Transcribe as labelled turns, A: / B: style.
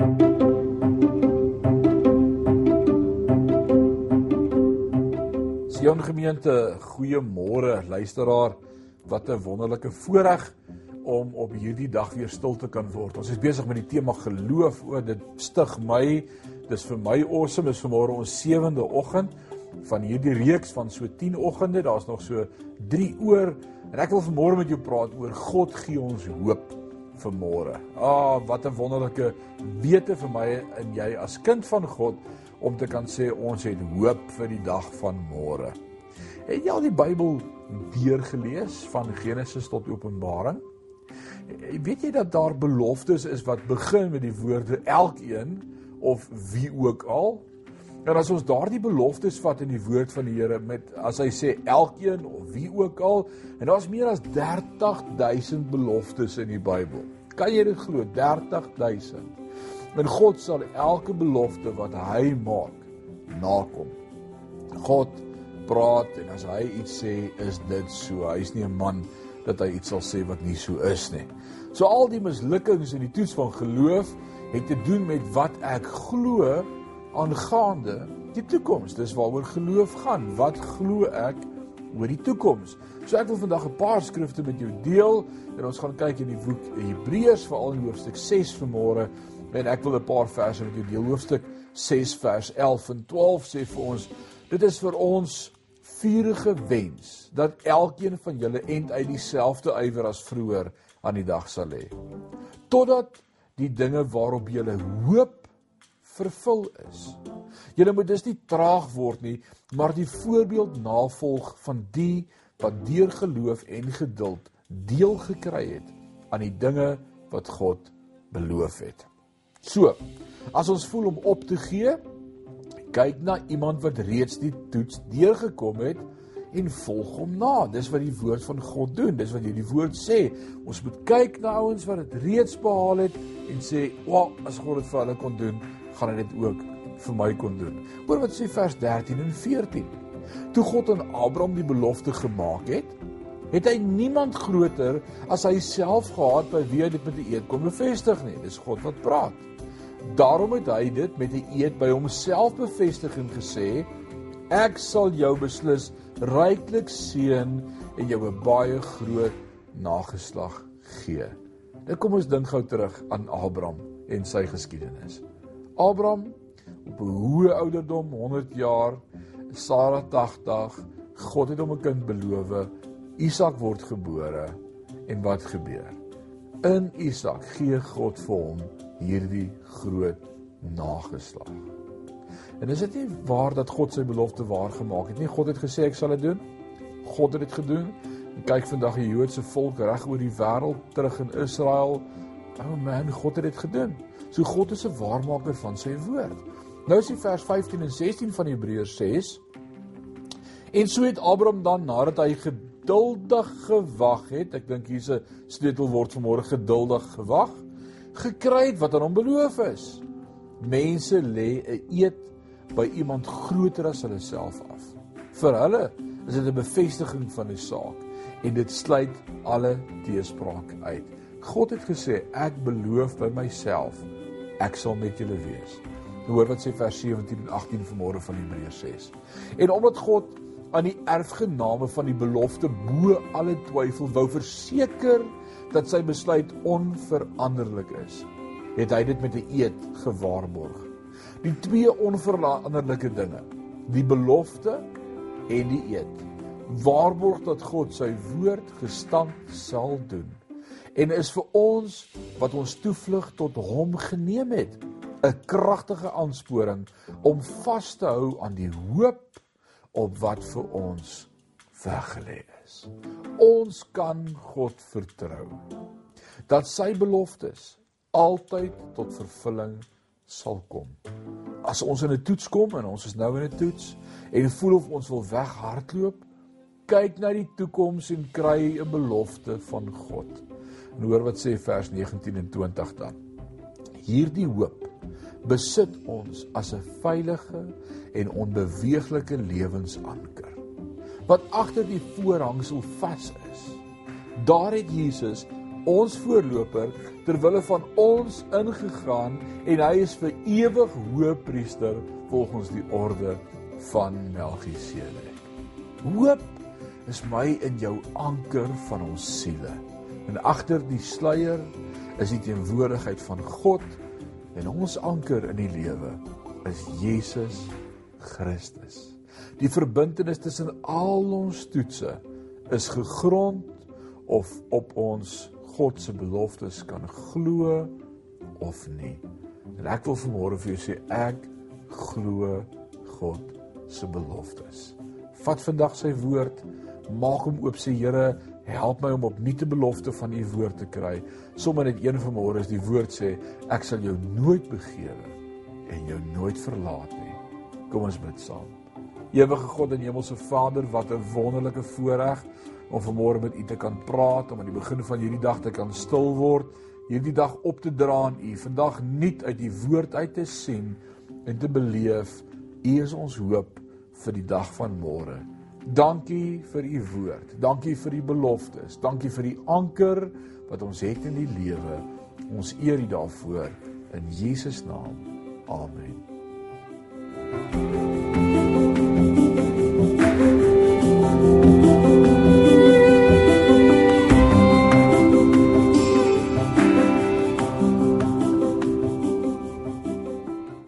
A: Sion gemeente, goeiemôre luisteraar. Wat 'n wonderlike voorreg om op hierdie dag weer stil te kan word. Ons is besig met die tema geloof. O, dit stig my. Dis vir my awesome. Dis vanmôre ons sewende oggend van hierdie reeks van so 10 oggende. Daar's nog so 3 oor en ek wil vanmôre met jou praat oor God gee ons hoop vir môre. Ah, wat 'n wonderlike wete vir my en jy as kind van God om te kan sê ons het hoop vir die dag van môre. Het jy al die Bybel deurgelees van Genesis tot Openbaring? Weet jy dat daar beloftes is wat begin met die woorde elkeen of wie ook al? En as ons daardie beloftes vat in die woord van die Here met as hy sê elkeen of wie ook al en daar's meer as 30000 beloftes in die Bybel. Kan jy dit glo? 30000. En God sal elke belofte wat hy maak nakom. God praat en as hy iets sê, is dit so. Hy's nie 'n man dat hy iets sal sê wat nie so is nie. So al die mislukkings in die toets van geloof het te doen met wat ek glo aangaande die toekoms. Dis waaroor geloof gaan. Wat glo ek oor die toekoms? So ek wil vandag 'n paar skrifte met jou deel en ons gaan kyk in die boek Hebreërs veral in hoofstuk 6 vanmôre en ek wil 'n paar verse met jou deel. Hoofstuk 6 vers 11 en 12 sê vir ons dit is vir ons vurige wens dat elkeen van julle end uit dieselfde ywer as vroeër aan die dag sal hê. Totdat die dinge waarop julle hoop vervul is. Julle moet dus nie traag word nie, maar die voorbeeld navolg van die wat deur geloof en geduld deel gekry het aan die dinge wat God beloof het. So, as ons voel om op te gee, kyk na iemand wat reeds die toets deurgekom het en volg hom na. Dis wat die woord van God doen. Dis wat hierdie woord sê. Ons moet kyk na ouens wat dit reeds behaal het en sê, "Wag, as God dit vir hulle kon doen, gaan hy dit ook vir my kon doen. Hoor wat sê vers 13 en 14. Toe God aan Abraham die belofte gemaak het, het hy niemand groter as hy self gehad by wie hy dit met 'n eed kon bevestig nie. Dis God wat praat. Daarom het hy dit met 'n eed by homself bevestig en gesê: Ek sal jou beslis ryklik seën en jou 'n baie groot nageslag gee. Dit kom ons dink gou terug aan Abraham en sy geskiedenis. Abraham op 'n hoë ouderdom, 100 jaar, Sara 80, God het hom 'n kind beloof. Isak word gebore en wat gebeur? In Isak gee God vir hom hierdie groot nageslag. En is dit nie waar dat God sy belofte waar gemaak het nie? God het gesê ek sal dit doen. God het dit gedoen. En kyk vandag die Joodse volk reg oor die wêreld terug in Israel. Oh man, God het dit gedoen. So God is 'n waarmaker van sy woord. Nou is die vers 15 en 16 van Hebreërs 6. En so het Abraham dan nadat hy geduldig gewag het, ek dink hier's 'n sleutelwoord vir môre geduldig gewag, gekry het wat aan hom beloof is. Mense lê 'n eed by iemand groter as hulle self af. Vir hulle is dit 'n bevestiging van 'n saak en dit sluit alle teespraak uit. God het gesê ek beloof by myself ek sal met julle wees. Hoor wat sê vers 17 en 18 vanmôre van Hebreërs 6. En omdat God aan die erfgename van die belofte bo alle twyfel wou verseker dat sy besluit onveranderlik is, het hy dit met 'n eed gewaarborg. Die twee onveranderlike dinge, die belofte en die eed, waarborg dat God sy woord gestand sal doen en is vir ons wat ons toevlug tot hom geneem het 'n kragtige aansporing om vas te hou aan die hoop op wat vir ons weggelê is. Ons kan God vertrou dat sy beloftes altyd tot vervulling sal kom. As ons in 'n toets kom en ons is nou in 'n toets en voel of ons wil weghardloop, kyk na die toekoms en kry 'n belofte van God. En hoor wat sê vers 19 en 20 dan. Hierdie hoop besit ons as 'n veilige en onbeweeglike lewensanker wat agter die voorhangsel vas is. Daar het Jesus ons voorloper ter wille van ons ingegaan en hy is vir ewig hoëpriester volgens die orde van Melchisedek. Hoop is my en jou anker van ons siele. En agter die sluier is die teenwoordigheid van God en ons anker in die lewe is Jesus Christus. Die verbintenis tussen al ons toetse is gegrond of op ons God se beloftes kan glo of nie. En ek wil vanmôre vir jou sê ek glo God se beloftes. Vat vandag sy woord, maak hom oop sê Here, help my om opnuut 'n belofte van u woord te kry. Sommige net een vanmôre is die woord sê ek sal jou nooit begewe en jou nooit verlaat nie. Kom ons bid saam. Ewige God en Hemelse Vader, wat 'n wonderlike voorreg om vanmôre met U te kan praat, om aan die begin van hierdie dag te kan stil word, hierdie dag op te dra aan U, vandag nuut uit die woord uit te sien en te beleef U is ons hoop vir die dag van môre. Dankie vir U woord. Dankie vir die beloftes. Dankie vir die anker wat ons het in die lewe. Ons eer U daarvoor in Jesus naam. Amen. thank you